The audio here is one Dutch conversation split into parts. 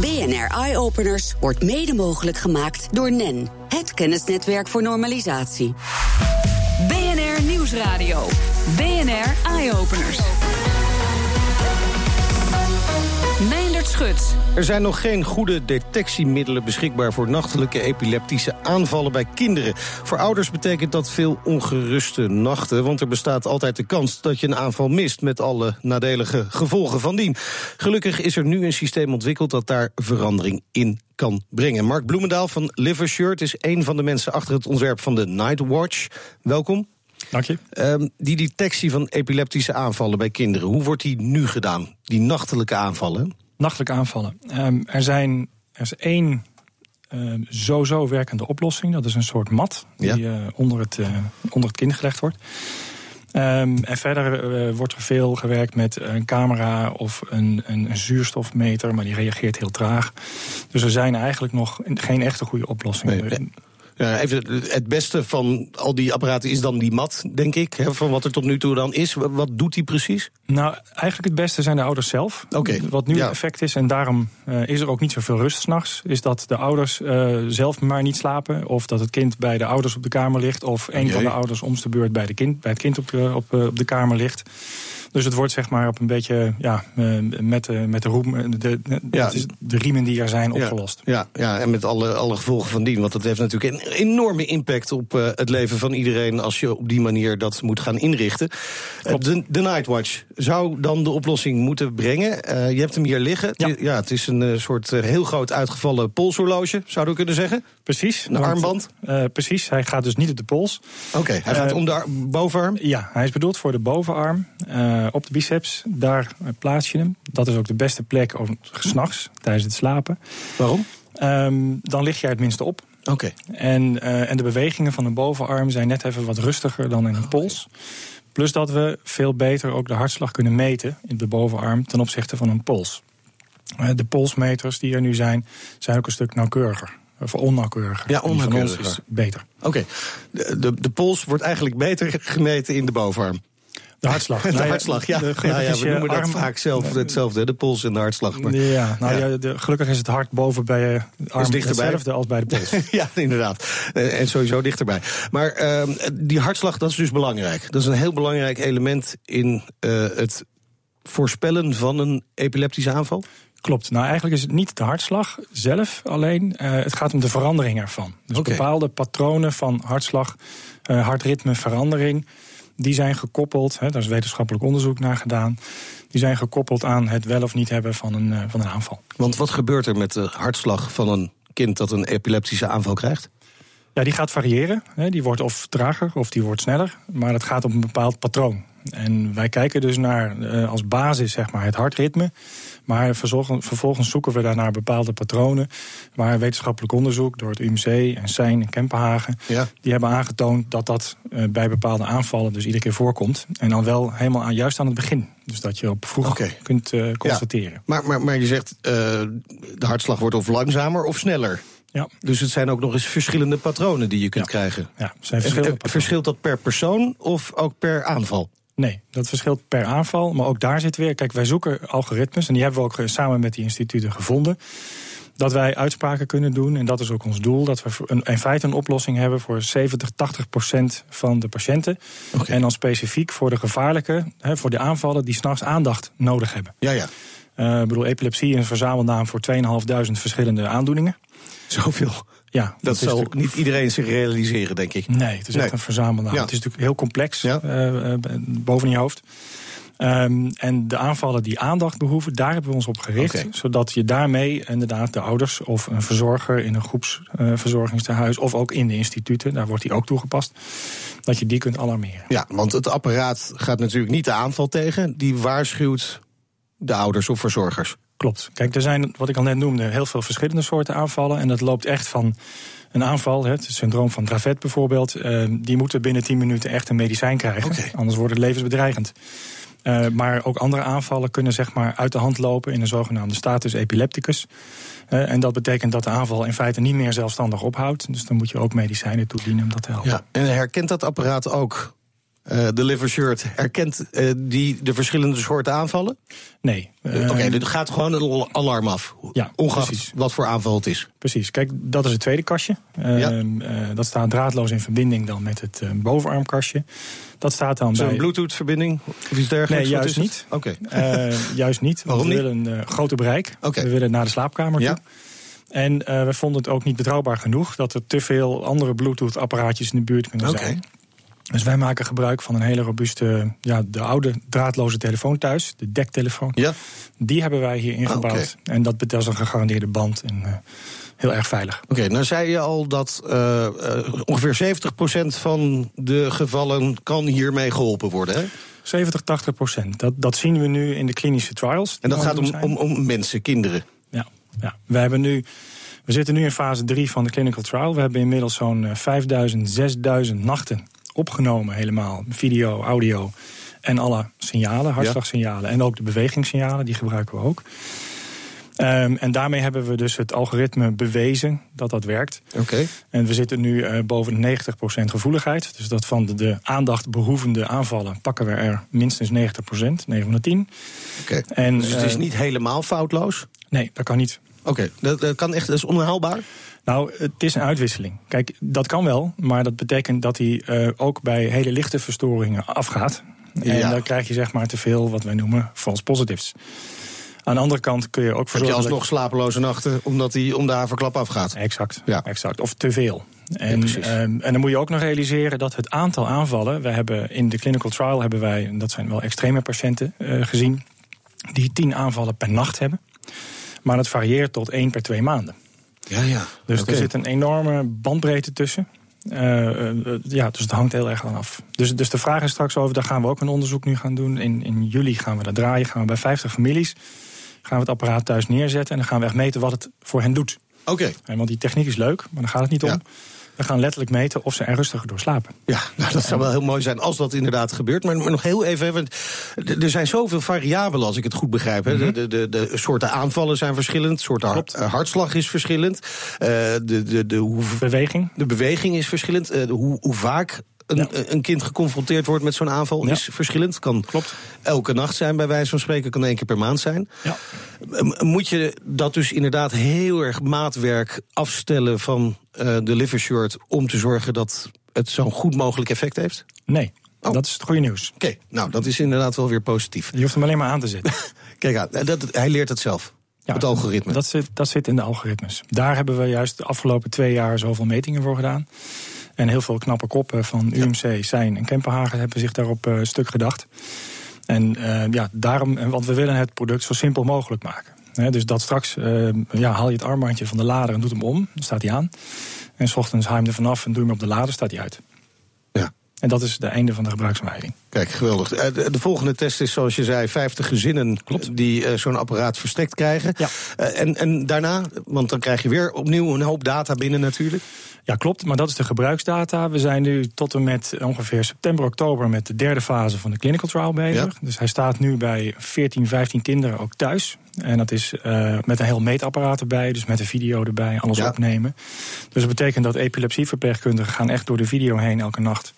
BNR Eye Openers wordt mede mogelijk gemaakt door NEN, het kennisnetwerk voor normalisatie. BNR Nieuwsradio. BNR Eye Schut. Er zijn nog geen goede detectiemiddelen beschikbaar voor nachtelijke epileptische aanvallen bij kinderen. Voor ouders betekent dat veel ongeruste nachten, want er bestaat altijd de kans dat je een aanval mist met alle nadelige gevolgen van dien. Gelukkig is er nu een systeem ontwikkeld dat daar verandering in kan brengen. Mark Bloemendaal van Livershirt is een van de mensen achter het ontwerp van de Nightwatch. Welkom. Dank je. Um, die detectie van epileptische aanvallen bij kinderen, hoe wordt die nu gedaan? Die nachtelijke aanvallen? Nachtelijke aanvallen. Um, er, zijn, er is één uh, zo-zo werkende oplossing. Dat is een soort mat die ja. uh, onder, het, uh, onder het kind gelegd wordt. Um, en verder uh, wordt er veel gewerkt met een camera of een, een, een, zuurstofmeter, maar die reageert heel traag. Dus er zijn eigenlijk nog geen echte goede oplossingen. Nee, Ja, even, het beste van al die apparaten is dan die mat, denk ik. Hè, van wat er tot nu toe dan is. Wat doet die precies? Nou, eigenlijk het beste zijn de ouders zelf. Okay. Wat nu ja. het effect is, en daarom uh, is er ook niet zoveel rust s'nachts... is dat de ouders uh, zelf maar niet slapen... of dat het kind bij de ouders op de kamer ligt... of een van de ouders om de beurt bij, de kind, bij het kind op de, op, op de kamer ligt... Dus het wordt zeg maar op een beetje ja, met, de, met de, roem, de, de, ja. de riemen die er zijn opgelost. Ja, ja, ja, en met alle, alle gevolgen van dien. Want dat heeft natuurlijk een enorme impact op uh, het leven van iedereen... als je op die manier dat moet gaan inrichten. Uh, de, de Nightwatch zou dan de oplossing moeten brengen. Uh, je hebt hem hier liggen. Ja. Het, ja, het is een soort heel groot uitgevallen polshorloge, zouden we kunnen zeggen. Precies. Een armband. Precies, hij gaat dus niet op de pols. Oké, okay, hij gaat om de bovenarm? Ja, hij is bedoeld voor de bovenarm. Op de biceps, daar plaats je hem. Dat is ook de beste plek s'nachts, tijdens het slapen. Waarom? Um, dan lig je er het minste op. Oké. Okay. En, uh, en de bewegingen van de bovenarm zijn net even wat rustiger dan in een pols. Plus dat we veel beter ook de hartslag kunnen meten in de bovenarm ten opzichte van een pols. Uh, de polsmeters die er nu zijn, zijn ook een stuk nauwkeuriger. Of onnauwkeuriger. Ja, onnauwkeuriger. is beter. Oké. Okay. De, de, de pols wordt eigenlijk beter gemeten in de bovenarm. De hartslag. De nou, hartslag, ja. De, ja, ja we noemen arm, dat vaak zelf hetzelfde, de pols en de hartslag. Maar, ja, nou ja. de, gelukkig is het hart boven bij je arm hetzelfde als bij de pols. ja, inderdaad. En sowieso dichterbij. Maar uh, die hartslag, dat is dus belangrijk. Dat is een heel belangrijk element in uh, het voorspellen van een epileptische aanval. Klopt. Nou, eigenlijk is het niet de hartslag zelf alleen. Uh, het gaat om de verandering ervan. Dus okay. bepaalde patronen van hartslag, uh, hartritmeverandering die zijn gekoppeld, hè, daar is wetenschappelijk onderzoek naar gedaan, die zijn gekoppeld aan het wel of niet hebben van een, uh, van een aanval. Want wat gebeurt er met de hartslag van een kind dat een epileptische aanval krijgt? Ja, die gaat variëren. Hè. Die wordt of trager of die wordt sneller. Maar het gaat om een bepaald patroon. En wij kijken dus naar uh, als basis zeg maar, het hartritme. Maar vervolgens zoeken we daarnaar bepaalde patronen. Waar wetenschappelijk onderzoek door het UMC en SEIN en Kempenhagen... Ja. die hebben aangetoond dat dat uh, bij bepaalde aanvallen dus iedere keer voorkomt. En dan wel helemaal aan, juist aan het begin. Dus dat je op vroeg okay. kunt uh, constateren. Ja. Maar, maar, maar je zegt de hartslag wordt of langzamer of sneller. Ja. Dus het zijn ook nog eens verschillende patronen die je kunt ja. krijgen. Ja, zijn verschillende en, verschilt dat per persoon of ook per aanval? Nee, dat verschilt per aanval. Maar ook daar zit weer. Kijk, wij zoeken algoritmes. En die hebben we ook samen met die instituten gevonden. Dat wij uitspraken kunnen doen. En dat is ook ons doel. Dat we een, in feite een oplossing hebben voor 70, 80 procent van de patiënten. Okay. En dan specifiek voor de gevaarlijke, hè, voor de aanvallen die s'nachts aandacht nodig hebben. Ja, ja. Uh, ik bedoel, epilepsie is een verzamelnaam voor 2.500 verschillende aandoeningen. Zoveel. Ja, dat, dat zal niet iedereen zich realiseren, denk ik. Nee, het is nee. echt een verzamelnaam. Ja. Het is natuurlijk heel complex ja. uh, boven je hoofd. Um, en de aanvallen die aandacht behoeven, daar hebben we ons op gericht. Okay. Zodat je daarmee inderdaad de ouders of een verzorger in een groepsverzorgingstehuis uh, of ook in de instituten, daar wordt die ook toegepast, dat je die kunt alarmeren. Ja, want het apparaat gaat natuurlijk niet de aanval tegen, die waarschuwt de ouders of verzorgers. Klopt. Kijk, er zijn, wat ik al net noemde, heel veel verschillende soorten aanvallen. En dat loopt echt van een aanval, het syndroom van Dravet bijvoorbeeld. Uh, die moeten binnen 10 minuten echt een medicijn krijgen. Okay. Anders wordt het levensbedreigend. Uh, maar ook andere aanvallen kunnen zeg maar uit de hand lopen in een zogenaamde status epilepticus. Uh, en dat betekent dat de aanval in feite niet meer zelfstandig ophoudt. Dus dan moet je ook medicijnen toedienen om dat te helpen. Ja, en herkent dat apparaat ook de liver shirt, herkent uh, die de verschillende soorten aanvallen? Nee. Uh, Oké, er gaat gewoon een alarm af. Ja, ongeacht precies. wat voor aanval het is. Precies. Kijk, dat is het tweede kastje. Ja. dat staat draadloos in verbinding dan met het bovenarmkastje. Dat staat dan bij... een Bluetooth-verbinding of iets dergelijks? Nee, juist niet. Oké. juist niet. Want Waarom we willen een grote bereik. Okay. We willen naar de slaapkamer toe. En we vonden het ook niet betrouwbaar genoeg dat er te veel andere Bluetooth-apparaatjes in de buurt kunnen okay. zijn. Dus wij maken gebruik van een hele robuuste, ja, de oude draadloze telefoon thuis, de dektelefoon. Ja. Die hebben wij hier ingebouwd. Ah, En dat is een gegarandeerde band en uh, heel erg veilig. Oké, nou zei je al dat uh, uh, ongeveer 70% van de gevallen kan hiermee geholpen worden, hè? 70, 80 procent. Dat, dat zien we nu in de klinische trials. En dat gaat om, om, om mensen, kinderen? Ja, ja. We hebben nu we zitten nu in fase 3 van de clinical trial. We hebben inmiddels zo'n 5000, 6000 nachten opgenomen helemaal. Video, audio en alle signalen, hartslagsignalen. En ook de bewegingssignalen, die gebruiken we ook. Um, en daarmee hebben we dus het algoritme bewezen dat dat werkt. Oké. En we zitten nu uh, boven de 90% gevoeligheid. Dus dat van de, de aandachtbehoevende aanvallen pakken we er minstens 90%, 9 van de 10. Oké. En dus het is uh, niet helemaal foutloos? Nee, dat kan niet. Oké, dat, dat, kan echt, dat is onhaalbaar? Nou, het is een uitwisseling. Kijk, dat kan wel, maar dat betekent dat hij uh, ook bij hele lichte verstoringen afgaat. En ja. dan krijg je zeg maar te veel wat wij noemen false positives. Aan de andere kant kun je ook Heb je alsnog slapeloze nachten omdat hij om de haverklap afgaat? Exact, ja. exact. Of te veel. En, ja, um, en dan moet je ook nog realiseren dat het aantal aanvallen... we hebben in de clinical trial hebben wij, en dat zijn wel extreme patiënten uh, gezien... die tien aanvallen per nacht hebben. Maar dat varieert tot één per twee maanden. Ja, ja. Dus okay. er zit een enorme bandbreedte tussen. Uh, uh, ja, dus het hangt heel erg aan af. Dus, dus de vraag is straks over, daar gaan we ook een onderzoek nu gaan doen. In, in juli gaan we dat draaien, gaan we bij 50 families... gaan we het apparaat thuis neerzetten... en dan gaan we echt meten wat het voor hen doet. Oké. Okay. Want die techniek is leuk, maar daar gaat het niet om. We gaan letterlijk meten of ze er rustiger door slapen. Ja, nou, dat zou wel heel mooi zijn als dat inderdaad gebeurt. Maar, maar nog heel even, want er zijn zoveel variabelen als ik het goed begrijp. Hè. Mm -hmm. de, de, de, soorten aanvallen zijn verschillend, soort hart, hartslag is verschillend. Uh, de, de, de, hoe, beweging. De beweging is verschillend. Uh, hoe, hoe vaak een, ja. een, kind geconfronteerd wordt met zo'n aanval ja. is verschillend. Kan Klopt. elke nacht zijn, bij wijze van spreken, kan één keer per maand zijn. Ja. Moet je dat dus inderdaad heel erg maatwerk afstellen van uh, de liver shirt om te zorgen dat het zo'n goed mogelijk effect heeft? Nee. Oh. Dat is het goede nieuws. Oké, okay. nou dat is inderdaad wel weer positief. Je hoeft hem alleen maar aan te zetten. Kijk aan, dat, hij leert het zelf. Ja, het algoritme. Dat zit, dat zit in de algoritmes. Daar hebben we juist de afgelopen twee jaar zoveel metingen voor gedaan. En heel veel knappe koppen van UMC, Zijn en Kempenhagen hebben zich daarop uh, stuk gedacht. En uh, ja, daarom, want we willen het product zo simpel mogelijk maken. He, dus dat straks uh, ja, haal je het armbandje van de lader en doet hem om, dan staat hij aan. En s ochtends haal je hem er vanaf en doe je hem op de lader, staat hij uit. Ja. En dat is het einde van de gebruiksaanwijzing. Kijk, geweldig. De, de, volgende test is, zoals je zei, 50 gezinnen Klopt. die zo'n apparaat verstrekt krijgen. Ja. En, en daarna, want dan krijg je weer opnieuw een hoop data binnen natuurlijk. Ja, klopt, maar dat is de gebruiksdata. We zijn nu tot en met ongeveer september, oktober met de derde fase van de clinical trial bezig. Ja. Dus hij staat nu bij 14, 15 kinderen ook thuis. En dat is uh, met een heel meetapparaat erbij, dus met een video erbij, alles ja. opnemen. Dus dat betekent dat epilepsieverpleegkundigen gaan echt door de video heen elke nacht.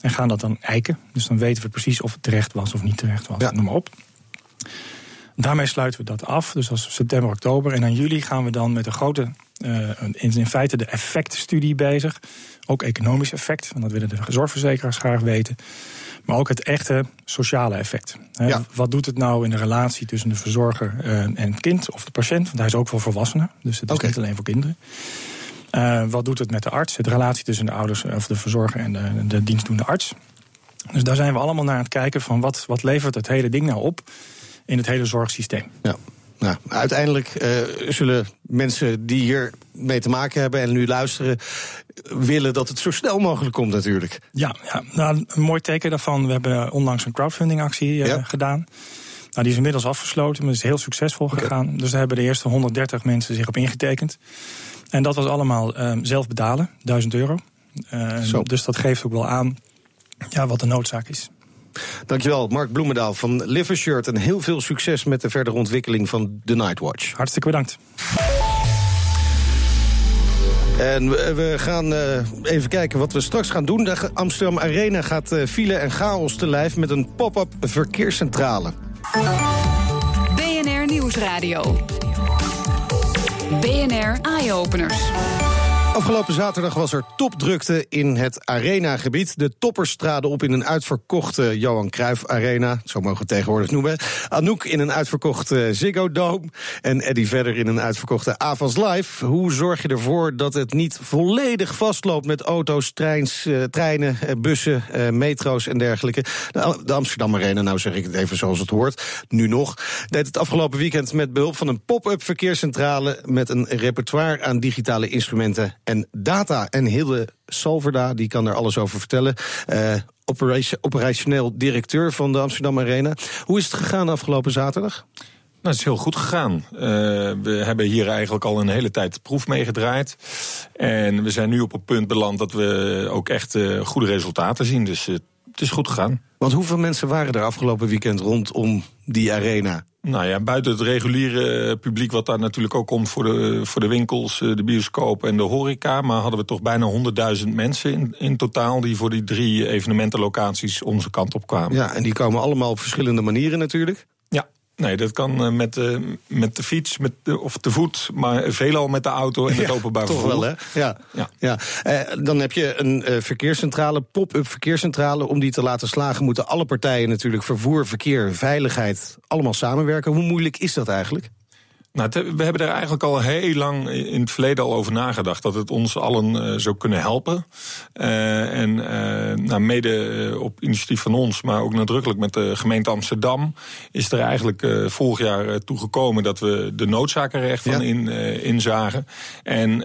En gaan dat dan eiken. Dus dan weten we precies of het terecht was of niet terecht was. Ja. Noem maar op. Daarmee sluiten we dat af. Dus als september, oktober. En in juli gaan we dan met een grote, uh, in, feite de effectstudie bezig. Ook economisch effect, want dat willen de zorgverzekeraars graag weten. Maar ook het echte sociale effect. Ja. Wat doet het nou in de relatie tussen de verzorger uh, en het kind of de patiënt? Want hij is ook voor volwassenen, dus het is okay. niet alleen voor kinderen. Uh, wat doet het met de arts? De relatie tussen de ouders of de verzorger en de, de dienstdoende arts. Dus daar zijn we allemaal naar aan het kijken van wat, wat levert het hele ding nou op in het hele zorgsysteem. Ja. Nou, uiteindelijk uh, zullen mensen die hier mee te maken hebben en nu luisteren, willen dat het zo snel mogelijk komt natuurlijk. Ja, ja. Nou, een mooi teken daarvan. We hebben onlangs een crowdfundingactie uh, ja. gedaan. Nou, die is inmiddels afgesloten, maar is heel succesvol okay. gegaan. Dus daar hebben de eerste 130 mensen zich op ingetekend. En dat was allemaal uh, zelf betalen, 1000 euro. Uh, dus dat geeft ook wel aan ja, wat de noodzaak is. Dankjewel, Mark Bloemendaal van Livershirt. En heel veel succes met de verdere ontwikkeling van de Nightwatch. Hartstikke bedankt. En we gaan uh, even kijken wat we straks gaan doen. De Amsterdam Arena gaat uh, file en chaos te lijf met een pop-up verkeerscentrale. BNR Nieuwsradio. BNR Eye-Openers. Afgelopen zaterdag was er topdrukte in het Arena-gebied. De toppers traden op in een uitverkochte Johan Cruijff Arena. Zo mogen we het tegenwoordig noemen. Anouk in een uitverkochte Ziggo Dome. En Eddie verder in een uitverkochte Avans Live. Hoe zorg je ervoor dat het niet volledig vastloopt met auto's, treins, eh, treinen, eh, bussen, eh, metro's en dergelijke? De Amsterdam Arena, nou zeg ik het even zoals het hoort, nu nog, deed het afgelopen weekend met behulp van een pop-up verkeerscentrale met een repertoire aan digitale instrumenten en data. En Hilde Salverda, die kan er alles over vertellen. Uh, operationeel directeur van de Amsterdam Arena. Hoe is het gegaan afgelopen zaterdag? Nou, het is heel goed gegaan. Uh, we hebben hier eigenlijk al een hele tijd proef meegedraaid. En we zijn nu op een punt beland dat we ook echt uh, goede resultaten zien. Dus uh, het is goed gegaan. Want hoeveel mensen waren er afgelopen weekend rondom die arena? Nou ja, buiten het reguliere publiek, wat daar natuurlijk ook komt voor de, voor de winkels, eh, de bioscoop en de horeca. Maar hadden we toch bijna 100.000 mensen in, in totaal die voor die drie evenementenlocaties onze kant op kwamen. Ja, en die komen allemaal op verschillende manieren natuurlijk. Nee, dat kan eh, met, uh, met de fiets met de, of te voet, maar veelal met de auto en het openbaar vervoer. Toch wel, hè? Ja. ja. ja. Uh, dan heb je een uh, verkeerscentrale, pop-up verkeerscentrale. Om die te laten slagen moeten alle partijen natuurlijk vervoer, verkeer, veiligheid allemaal samenwerken. Hoe moeilijk is dat eigenlijk? Nou, we hebben er eigenlijk al heel lang in het verleden al over nagedacht. Dat het ons allen uh, zou kunnen helpen. Uh, en uh, nou, mede op initiatief van ons, maar ook nadrukkelijk met de gemeente Amsterdam... is er eigenlijk vorig jaar toe gekomen dat we de noodzaken er echt van ja. in, inzagen. En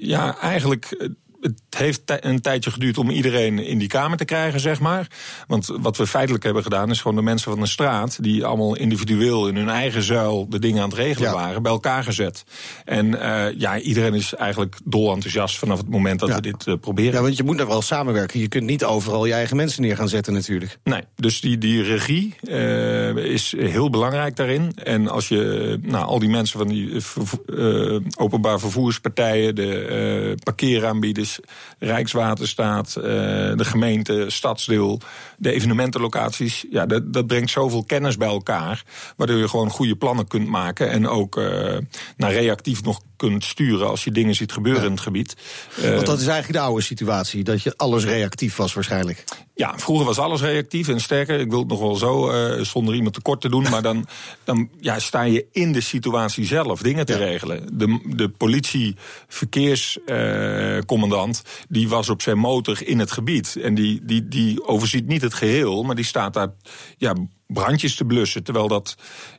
ja, eigenlijk het heeft een tijdje geduurd om iedereen in die kamer te krijgen, zeg maar. Want wat we feitelijk hebben gedaan, is gewoon de mensen van de straat, die allemaal individueel in hun eigen zuil de dingen aan het regelen waren, bij elkaar gezet. En uh, ja, iedereen is eigenlijk dol enthousiast vanaf het moment dat ja. we dit uh, proberen. Ja, want je moet er wel samenwerken. Je kunt niet overal je eigen mensen neer gaan zetten, natuurlijk. Nee, dus die, die regie uh, is heel belangrijk daarin. En als je nou, al die mensen van die openbaar vervoerspartijen, de parkeeraanbieders, Rijkswaterstaat, uh, de gemeente, stadsdeel, de evenementenlocaties. Ja, dat, dat brengt zoveel kennis bij elkaar. Waardoor je gewoon goede plannen kunt maken. En ook uh, naar reactief nog kunt sturen als je dingen ziet gebeuren ja. in het gebied. Want dat is eigenlijk de oude situatie, dat je alles reactief was waarschijnlijk. Ja, vroeger was alles reactief. En sterker, ik wil het nog wel zo, uh, zonder iemand tekort te doen... maar dan, dan ja, sta je in de situatie zelf dingen te ja. regelen. De, de politie, verkeerscommandant, uh, die was op zijn motor in het gebied. En die, die, die overziet niet het geheel, maar die staat daar... Ja, brandjes te blussen. Terwijl dat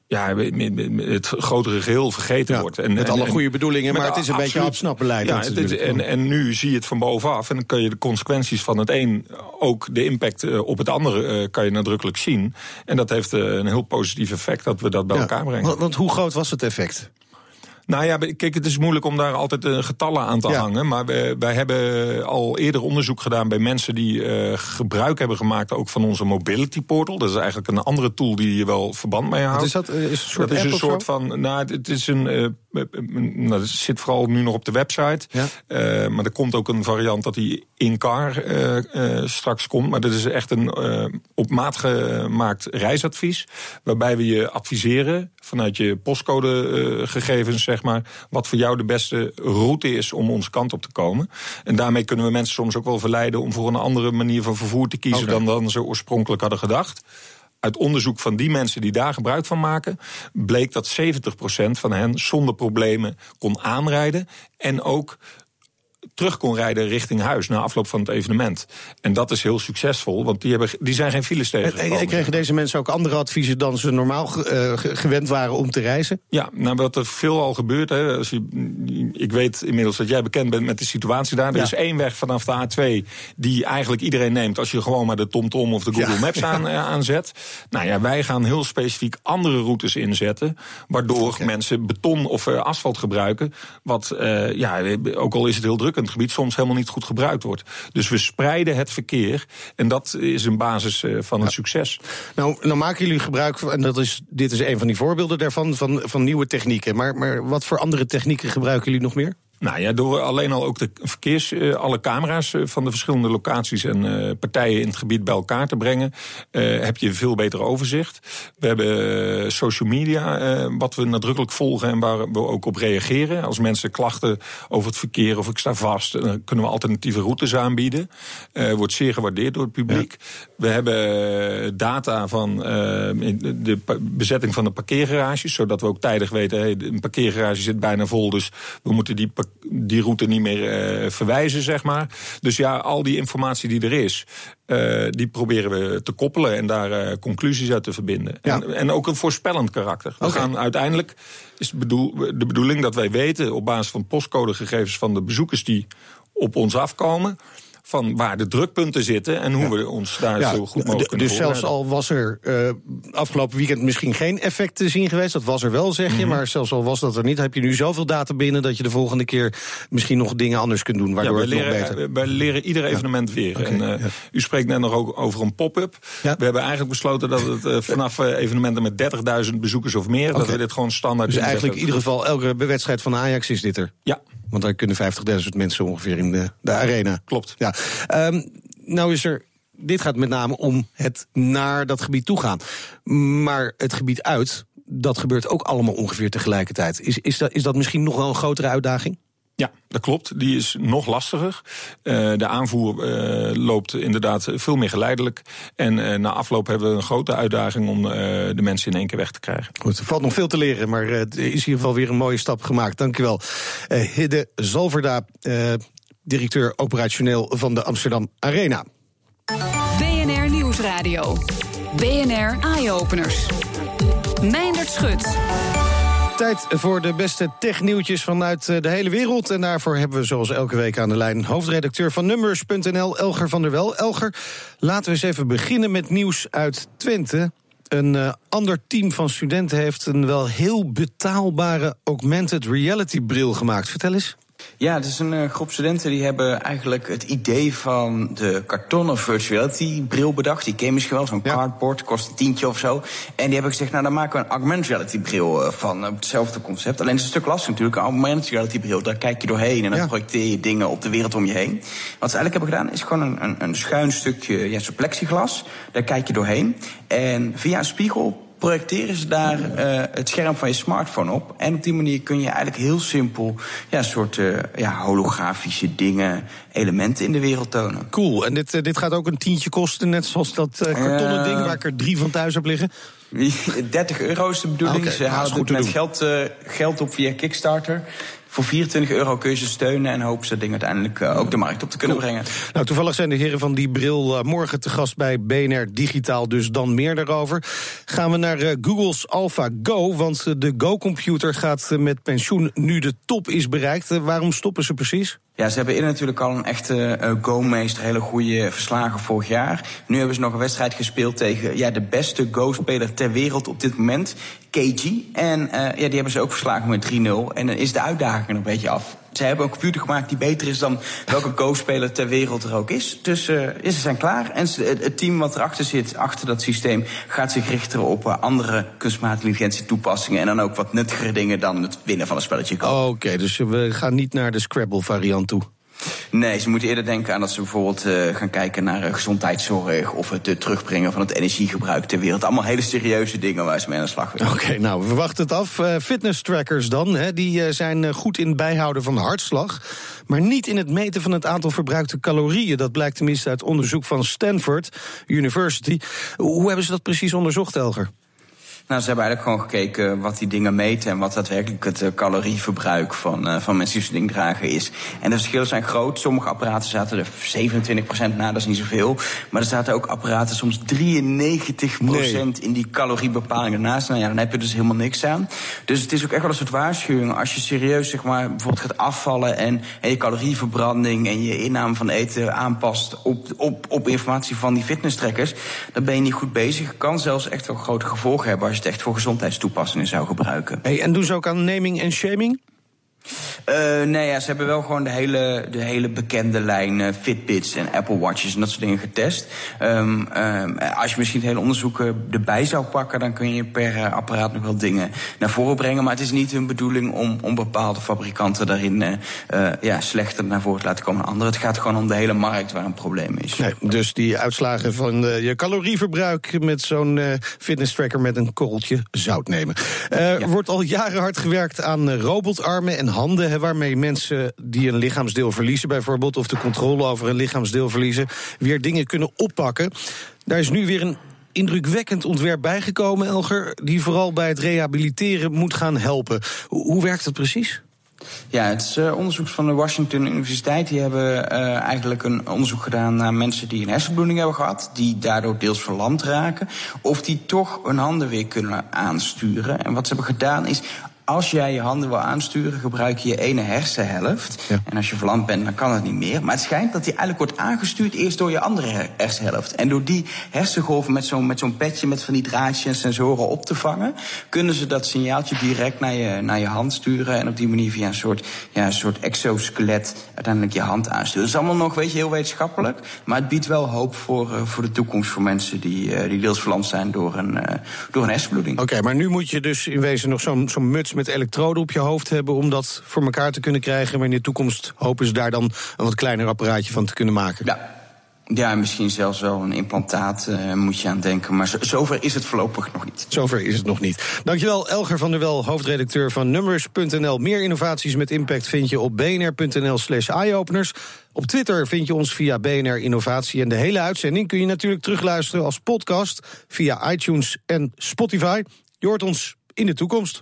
ja, het grotere geheel vergeten ja, wordt. En, met alle goede bedoelingen, maar het is een absoluut, beetje opsnappeleid. Ja, het, en, en nu zie je het van bovenaf. En dan kun je de consequenties van het een, ook de impact op het andere, kan je nadrukkelijk zien. En dat heeft een heel positief effect dat we dat bij ja, elkaar brengen. Want, want hoe groot was het effect? Nou ja, kijk, het is moeilijk om daar altijd uh, getallen aan te ja. hangen. Maar wij, wij, hebben al eerder onderzoek gedaan bij mensen die uh, gebruik hebben gemaakt ook van onze mobility portal. Dat is eigenlijk een andere tool die je wel verband mee houdt. Wat is dat? Is een soort dat is een soort van. Nou, het is een. Nou, dat zit vooral nu nog op de website. Ja. Uh, maar er komt ook een variant dat die in-car uh, uh, straks komt. Maar dat is echt een op maat gemaakt reisadvies. Waarbij we je adviseren vanuit je postcodegegevens, zeg maar, wat voor jou de beste route is om onze kant op te komen. En daarmee kunnen we mensen soms ook wel verleiden om voor een andere manier van vervoer te kiezen okay. dan, dan ze oorspronkelijk hadden gedacht uit onderzoek van die mensen die daar gebruik van maken, bleek dat 70% van hen zonder problemen kon aanrijden. En ook terug kon rijden richting huis na afloop van het evenement. En dat is heel succesvol, want die, hebben, die zijn geen files tegen. En kregen deze mensen ook andere adviezen dan ze normaal uh, gewend waren om te reizen? Ja, nou wat er veel al gebeurt. Hè, als je, ik weet inmiddels dat jij bekend bent met de situatie daar. Er ja. is één weg vanaf de A2 die eigenlijk iedereen neemt als je gewoon maar de TomTom -tom of de Google ja. Maps aan, uh, aanzet. Nou ja, wij gaan heel specifiek andere routes inzetten, waardoor okay. mensen beton of uh, asfalt gebruiken. Wat, ja, ook al is het heel druk gebied soms helemaal niet goed gebruikt wordt. Dus we spreiden het verkeer en dat is een basis uh, van ja. het succes. Nou, nou maken jullie gebruik van, en dat is, dit is een van die voorbeelden daarvan, van, van nieuwe technieken. Maar, maar wat voor andere technieken gebruiken jullie nog meer? Nou ja, door alleen al ook de verkeers, uh, alle camera's uh, van de verschillende locaties en uh, partijen in het gebied bij elkaar te brengen, heb je veel beter overzicht. We hebben social media, wat we nadrukkelijk volgen en waar we ook op reageren. Als mensen klachten over het verkeer of ik sta vast, dan kunnen we alternatieve routes aanbieden. wordt zeer gewaardeerd door het publiek. We hebben data van de bezetting van de parkeergarages, zodat we ook tijdig weten, hey, een parkeergarage zit bijna vol, dus we moeten die die route niet meer uh, verwijzen, zeg maar. Dus ja, al die informatie die er is, uh, die proberen we te koppelen en daar uh, conclusies uit te verbinden. Ja. En, en, ook een voorspellend karakter. We gaan uiteindelijk is bedoel, de bedoeling dat wij weten op basis van postcodegegevens van de bezoekers die op ons afkomen van waar de drukpunten zitten en hoe we ons daar zo goed mogelijk kunnen Dus zelfs al was er uh, afgelopen weekend misschien geen effect te zien geweest, dat was er wel, zeg je, mhm. maar zelfs al was dat er niet, heb je nu zoveel data binnen dat je de volgende keer misschien nog dingen anders kunt doen, waardoor ja, het leren, nog beter... Wij leren ieder evenement weer. Okay, en, uh, u spreekt net nog ook over een pop-up. We hebben eigenlijk besloten dat het uh, vanaf evenementen met 30.000 bezoekers of meer, dat we dit gewoon standaard... Dus eigenlijk in ieder geval elke wedstrijd van Ajax is dit er? Ja. Want daar kunnen 50.000 mensen ongeveer in de, de arena. Klopt. Ja. Um, nou is er dit gaat met name om het naar dat gebied toe gaan. Maar het gebied uit, dat gebeurt ook allemaal ongeveer tegelijkertijd. Is, is, dat, is dat misschien nog wel een grotere uitdaging? Ja, dat klopt. Die is nog lastiger. Uh, de aanvoer uh, loopt inderdaad veel meer geleidelijk. En uh, na afloop hebben we een grote uitdaging om de mensen in één keer weg te krijgen. Goed, er valt nog veel te leren, maar het is in ieder geval weer een mooie stap gemaakt. Dankjewel. Hidde Zalverda, directeur operationeel van de Amsterdam Arena. BNR Nieuwsradio. BNR Eye-Openers. Meindert Schut. Tijd voor de beste technieuwtjes vanuit eh, de hele wereld. En daarvoor hebben we zoals elke week aan de lijn hoofdredacteur van Numbers.nl, Elger van der Wel. Elger, laten we eens even beginnen met nieuws uit Twente. Een uh, ander team van studenten heeft een wel heel betaalbare augmented reality bril gemaakt. Vertel eens. Ja, het is een uh, groep studenten die hebben eigenlijk het idee van de kartonnen virtuality bril bedacht. Die ken misschien wel, zo'n ja. cardboard, kost een tientje of zo. En die hebben gezegd, nou dan maken we een augmented reality bril uh, van. Uh, hetzelfde concept. Alleen het is een stuk lastig natuurlijk. Een augmented reality bril, daar kijk je doorheen en dan ja. projecteer je dingen op de wereld om je heen. Wat ze eigenlijk hebben gedaan is gewoon een, een, een schuin stukje ja, zo'n plexiglas. Daar kijk je doorheen. En via een spiegel projecteren ze daar uh, het scherm van je smartphone op. En op die manier kun je eigenlijk heel simpel ja, soort uh, ja, holografische dingen, elementen in de wereld tonen. Cool. En dit, uh, dit gaat ook een tientje kosten, net zoals dat kartonnen ding waar ik er drie van thuis heb liggen? 30 euro is de bedoeling. Okay, ze halen het met geld, geld op via Kickstarter. Voor 24 euro kun je ze steunen en hopen ze ding uiteindelijk uh, ook de markt op te kunnen brengen. Nou, toevallig zijn de heren van die bril uh, morgen te gast bij BNR Digitaal, dus dan meer daarover. Gaan we naar uh, Google's AlphaGo, want de Go-computer gaat met pensioen nu de top is bereikt. waarom stoppen ze precies? Ja, ze hebben eerder natuurlijk al een echte uh, go-meester, hele goede verslagen vorig jaar. Nu hebben ze nog een wedstrijd gespeeld tegen ja, de beste go-speler ter wereld op dit moment, KG. En uh, ja, die hebben ze ook verslagen met 3-0. En dan is de uitdaging een beetje af. Ze hebben een computer gemaakt die beter is dan welke go-speler ter wereld er ook is. Dus uh, ze zijn klaar. En het team wat erachter zit, achter dat systeem, gaat zich richten op uh, andere kunstmatige intelligentie toepassingen. En dan ook wat nuttigere dingen dan het winnen van een spelletje. Oké, dus we gaan niet naar de Scrabble variant toe. Nee, ze moeten eerder denken aan dat ze bijvoorbeeld uh, gaan kijken naar uh, gezondheidszorg of het uh, terugbrengen van het energiegebruik ter wereld. Allemaal hele serieuze dingen waar ze mee aan de slag willen. Oké, nou, we wachten het af. fitness trackers dan, hè, die zijn goed in het bijhouden van de hartslag. Maar niet in het meten van het aantal verbruikte calorieën. Dat blijkt tenminste uit onderzoek van Stanford University. Hoe hebben ze dat precies onderzocht, Elger? Nou, ze hebben eigenlijk gewoon gekeken wat die dingen meten en wat daadwerkelijk het uh, calorieverbruik van, uh, van mensen die zo'n ding dragen is. En de verschillen zijn groot. Sommige apparaten zaten er 27% na, dat is niet zoveel. Maar er zaten ook apparaten soms 93% nee. in die caloriebepaling ernaast. Nou ja, dan heb je dus helemaal niks aan. Dus het is ook echt wel een soort waarschuwing. Als je serieus zeg maar, bijvoorbeeld gaat afvallen en, en je calorieverbranding en je inname van eten aanpast op, op, op informatie van die fitnesstrekkers, dan ben je niet goed bezig. Kan zelfs echt wel grote gevolgen hebben als je echt voor gezondheidstoepassingen zou gebruiken. Hey, en doen ze ook aan naming en shaming? Uh, nee, ja, ze hebben wel gewoon de hele, de hele bekende lijn uh, Fitbits en Apple Watches en dat soort dingen getest. Um, um, als je misschien het hele onderzoek erbij zou pakken, dan kun je per apparaat nog wel dingen naar voren brengen. Maar het is niet hun bedoeling om, om bepaalde fabrikanten daarin ja, slechter naar voren te laten komen dan anderen. Het gaat gewoon om de hele markt waar een probleem is. Nee, dus die uitslagen van je calorieverbruik met zo'n fitness tracker met een korreltje zout nemen. Er wordt al jaren hard gewerkt aan robotarmen en handen, waarmee mensen die een lichaamsdeel verliezen, bijvoorbeeld, of de controle over een lichaamsdeel verliezen, weer dingen kunnen oppakken. Daar is nu weer een indrukwekkend ontwerp bijgekomen, Elger, die vooral bij het rehabiliteren moet gaan helpen. Hoe werkt dat precies? Ja, het is uh, onderzoek van de Washington Universiteit. Die hebben uh, eigenlijk een onderzoek gedaan naar mensen die een hersenbloeding hebben gehad. Die daardoor deels verlamd raken. Of die toch hun handen weer kunnen aansturen. En wat ze hebben gedaan is als jij je handen wil aansturen, gebruik je je ene hersenhelft. En als je verlamd bent, dan kan het niet meer. Maar het schijnt dat die eigenlijk wordt aangestuurd eerst door je andere hersenhelft. En door die hersengolven met zo'n met zo'n petje met van die draadjes en sensoren op te vangen, kunnen ze dat signaaltje direct naar je, naar je hand sturen. En op die manier via een soort, ja, een soort exoskelet uiteindelijk je hand aansturen. Dat is allemaal nog, weet je, heel wetenschappelijk. Maar het biedt wel hoop voor, uh, voor de toekomst voor mensen die, uh, die deels verlamd zijn door een, uh, door een hersenbloeding. Oké, okay, maar nu moet je dus in wezen nog zo'n zo'n muts met elektroden op je hoofd hebben om dat voor elkaar te kunnen krijgen. Maar in de toekomst hopen ze daar dan een wat kleiner apparaatje van te kunnen maken. Ja. Ja, misschien zelfs wel een implantaat uh, moet je aan denken. Maar zover is het voorlopig nog niet. Zover is het nog niet. Dankjewel, Elger van der Wel, hoofdredacteur van Numbers.nl. Meer innovaties met impact vind je op bnr.nl slash eyeopeners. Op Twitter vind je ons via BNR Innovatie. En de hele uitzending kun je natuurlijk terugluisteren als podcast via iTunes en Spotify. Je hoort ons in de toekomst.